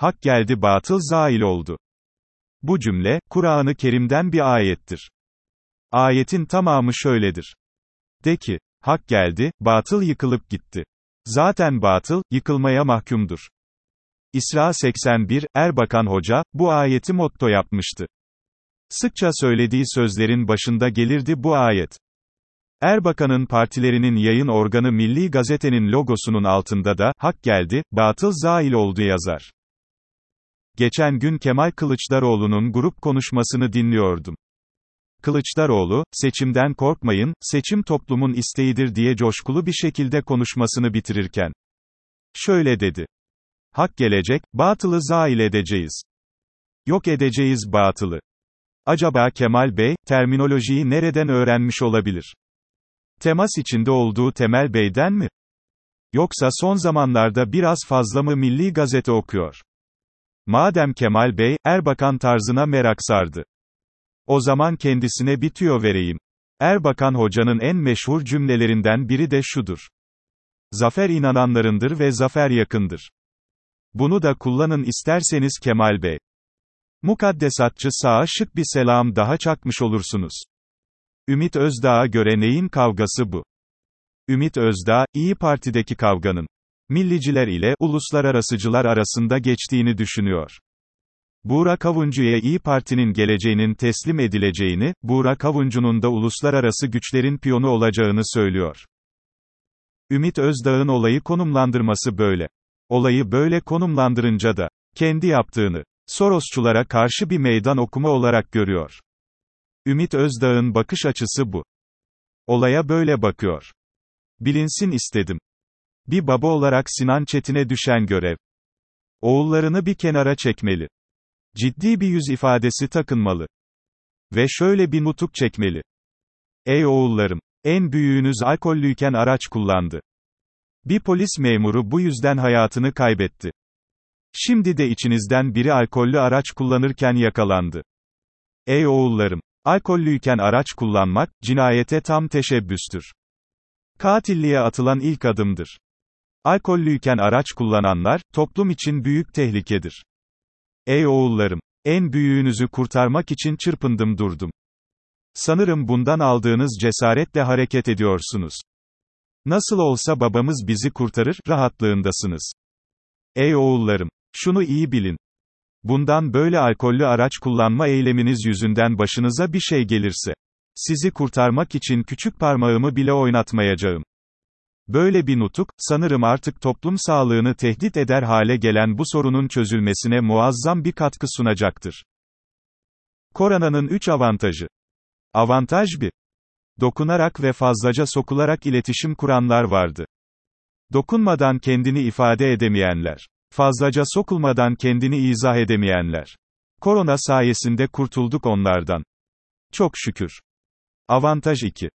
hak geldi batıl zail oldu. Bu cümle, Kur'an-ı Kerim'den bir ayettir. Ayetin tamamı şöyledir. De ki, hak geldi, batıl yıkılıp gitti. Zaten batıl, yıkılmaya mahkumdur. İsra 81, Erbakan Hoca, bu ayeti motto yapmıştı. Sıkça söylediği sözlerin başında gelirdi bu ayet. Erbakan'ın partilerinin yayın organı Milli Gazete'nin logosunun altında da, hak geldi, batıl zail oldu yazar. Geçen gün Kemal Kılıçdaroğlu'nun grup konuşmasını dinliyordum. Kılıçdaroğlu, seçimden korkmayın, seçim toplumun isteğidir diye coşkulu bir şekilde konuşmasını bitirirken. Şöyle dedi. Hak gelecek, batılı zail edeceğiz. Yok edeceğiz batılı. Acaba Kemal Bey, terminolojiyi nereden öğrenmiş olabilir? Temas içinde olduğu Temel Bey'den mi? Yoksa son zamanlarda biraz fazla mı milli gazete okuyor? Madem Kemal Bey, Erbakan tarzına merak sardı. O zaman kendisine bir tüyo vereyim. Erbakan hocanın en meşhur cümlelerinden biri de şudur. Zafer inananlarındır ve zafer yakındır. Bunu da kullanın isterseniz Kemal Bey. Mukaddesatçı sağa şık bir selam daha çakmış olursunuz. Ümit Özdağ'a göre neyin kavgası bu? Ümit Özdağ, İyi Parti'deki kavganın milliciler ile uluslararasıcılar arasında geçtiğini düşünüyor. Buğra Kavuncu'ya İyi Parti'nin geleceğinin teslim edileceğini, Buğra Kavuncu'nun da uluslararası güçlerin piyonu olacağını söylüyor. Ümit Özdağ'ın olayı konumlandırması böyle. Olayı böyle konumlandırınca da, kendi yaptığını, Sorosçulara karşı bir meydan okuma olarak görüyor. Ümit Özdağ'ın bakış açısı bu. Olaya böyle bakıyor. Bilinsin istedim. Bir baba olarak Sinan Çetin'e düşen görev. Oğullarını bir kenara çekmeli. Ciddi bir yüz ifadesi takınmalı. Ve şöyle bir nutuk çekmeli. Ey oğullarım! En büyüğünüz alkollüyken araç kullandı. Bir polis memuru bu yüzden hayatını kaybetti. Şimdi de içinizden biri alkollü araç kullanırken yakalandı. Ey oğullarım! Alkollüyken araç kullanmak, cinayete tam teşebbüstür. Katilliğe atılan ilk adımdır. Alkollüyken araç kullananlar, toplum için büyük tehlikedir. Ey oğullarım! En büyüğünüzü kurtarmak için çırpındım durdum. Sanırım bundan aldığınız cesaretle hareket ediyorsunuz. Nasıl olsa babamız bizi kurtarır, rahatlığındasınız. Ey oğullarım! Şunu iyi bilin. Bundan böyle alkollü araç kullanma eyleminiz yüzünden başınıza bir şey gelirse, sizi kurtarmak için küçük parmağımı bile oynatmayacağım. Böyle bir nutuk, sanırım artık toplum sağlığını tehdit eder hale gelen bu sorunun çözülmesine muazzam bir katkı sunacaktır. Koronanın 3 avantajı. Avantaj 1. Dokunarak ve fazlaca sokularak iletişim kuranlar vardı. Dokunmadan kendini ifade edemeyenler. Fazlaca sokulmadan kendini izah edemeyenler. Korona sayesinde kurtulduk onlardan. Çok şükür. Avantaj 2.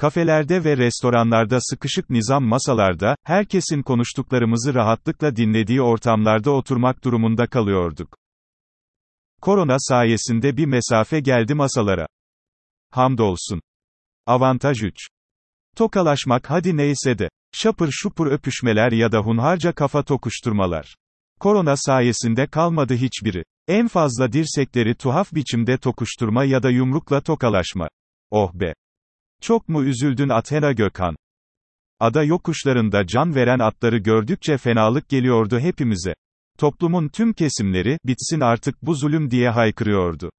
Kafelerde ve restoranlarda sıkışık nizam masalarda, herkesin konuştuklarımızı rahatlıkla dinlediği ortamlarda oturmak durumunda kalıyorduk. Korona sayesinde bir mesafe geldi masalara. Hamdolsun. Avantaj 3. Tokalaşmak hadi neyse de. Şapır şupur öpüşmeler ya da hunharca kafa tokuşturmalar. Korona sayesinde kalmadı hiçbiri. En fazla dirsekleri tuhaf biçimde tokuşturma ya da yumrukla tokalaşma. Oh be! Çok mu üzüldün Athena Gökhan? Ada yokuşlarında can veren atları gördükçe fenalık geliyordu hepimize. Toplumun tüm kesimleri, bitsin artık bu zulüm diye haykırıyordu.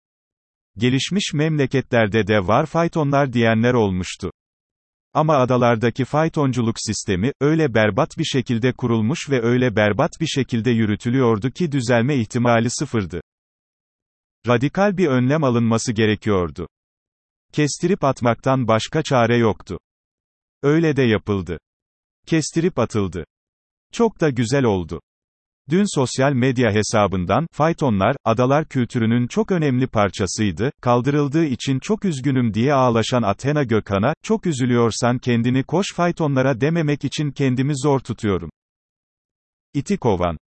Gelişmiş memleketlerde de var faytonlar diyenler olmuştu. Ama adalardaki faytonculuk sistemi, öyle berbat bir şekilde kurulmuş ve öyle berbat bir şekilde yürütülüyordu ki düzelme ihtimali sıfırdı. Radikal bir önlem alınması gerekiyordu. Kestirip atmaktan başka çare yoktu. Öyle de yapıldı. Kestirip atıldı. Çok da güzel oldu. Dün sosyal medya hesabından, faytonlar, adalar kültürünün çok önemli parçasıydı, kaldırıldığı için çok üzgünüm diye ağlaşan Athena Gökhan'a, çok üzülüyorsan kendini koş faytonlara dememek için kendimi zor tutuyorum. İtikovan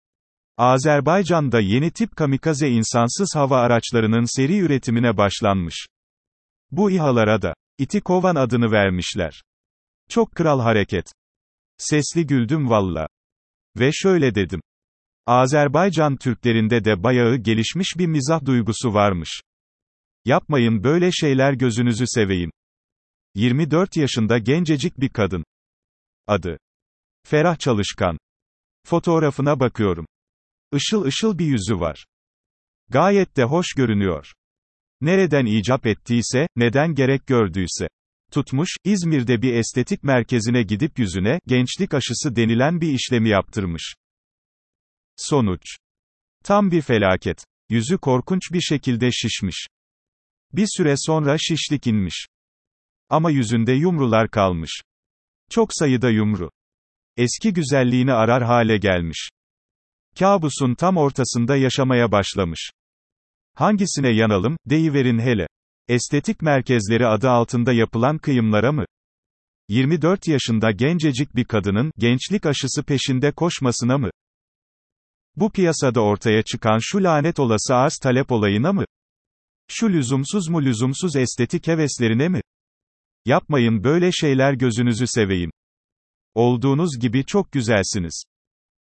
Azerbaycan'da yeni tip kamikaze insansız hava araçlarının seri üretimine başlanmış. Bu İHA'lara da İtikovan adını vermişler. Çok kral hareket. Sesli güldüm valla. Ve şöyle dedim. Azerbaycan Türklerinde de bayağı gelişmiş bir mizah duygusu varmış. Yapmayın böyle şeyler gözünüzü seveyim. 24 yaşında gencecik bir kadın. Adı. Ferah Çalışkan. Fotoğrafına bakıyorum. Işıl ışıl bir yüzü var. Gayet de hoş görünüyor. Nereden icap ettiyse, neden gerek gördüyse. Tutmuş, İzmir'de bir estetik merkezine gidip yüzüne, gençlik aşısı denilen bir işlemi yaptırmış. Sonuç. Tam bir felaket. Yüzü korkunç bir şekilde şişmiş. Bir süre sonra şişlik inmiş. Ama yüzünde yumrular kalmış. Çok sayıda yumru. Eski güzelliğini arar hale gelmiş. Kabusun tam ortasında yaşamaya başlamış. Hangisine yanalım, deyiverin hele. Estetik merkezleri adı altında yapılan kıyımlara mı? 24 yaşında gencecik bir kadının, gençlik aşısı peşinde koşmasına mı? Bu piyasada ortaya çıkan şu lanet olası arz talep olayına mı? Şu lüzumsuz mu lüzumsuz estetik heveslerine mi? Yapmayın böyle şeyler gözünüzü seveyim. Olduğunuz gibi çok güzelsiniz.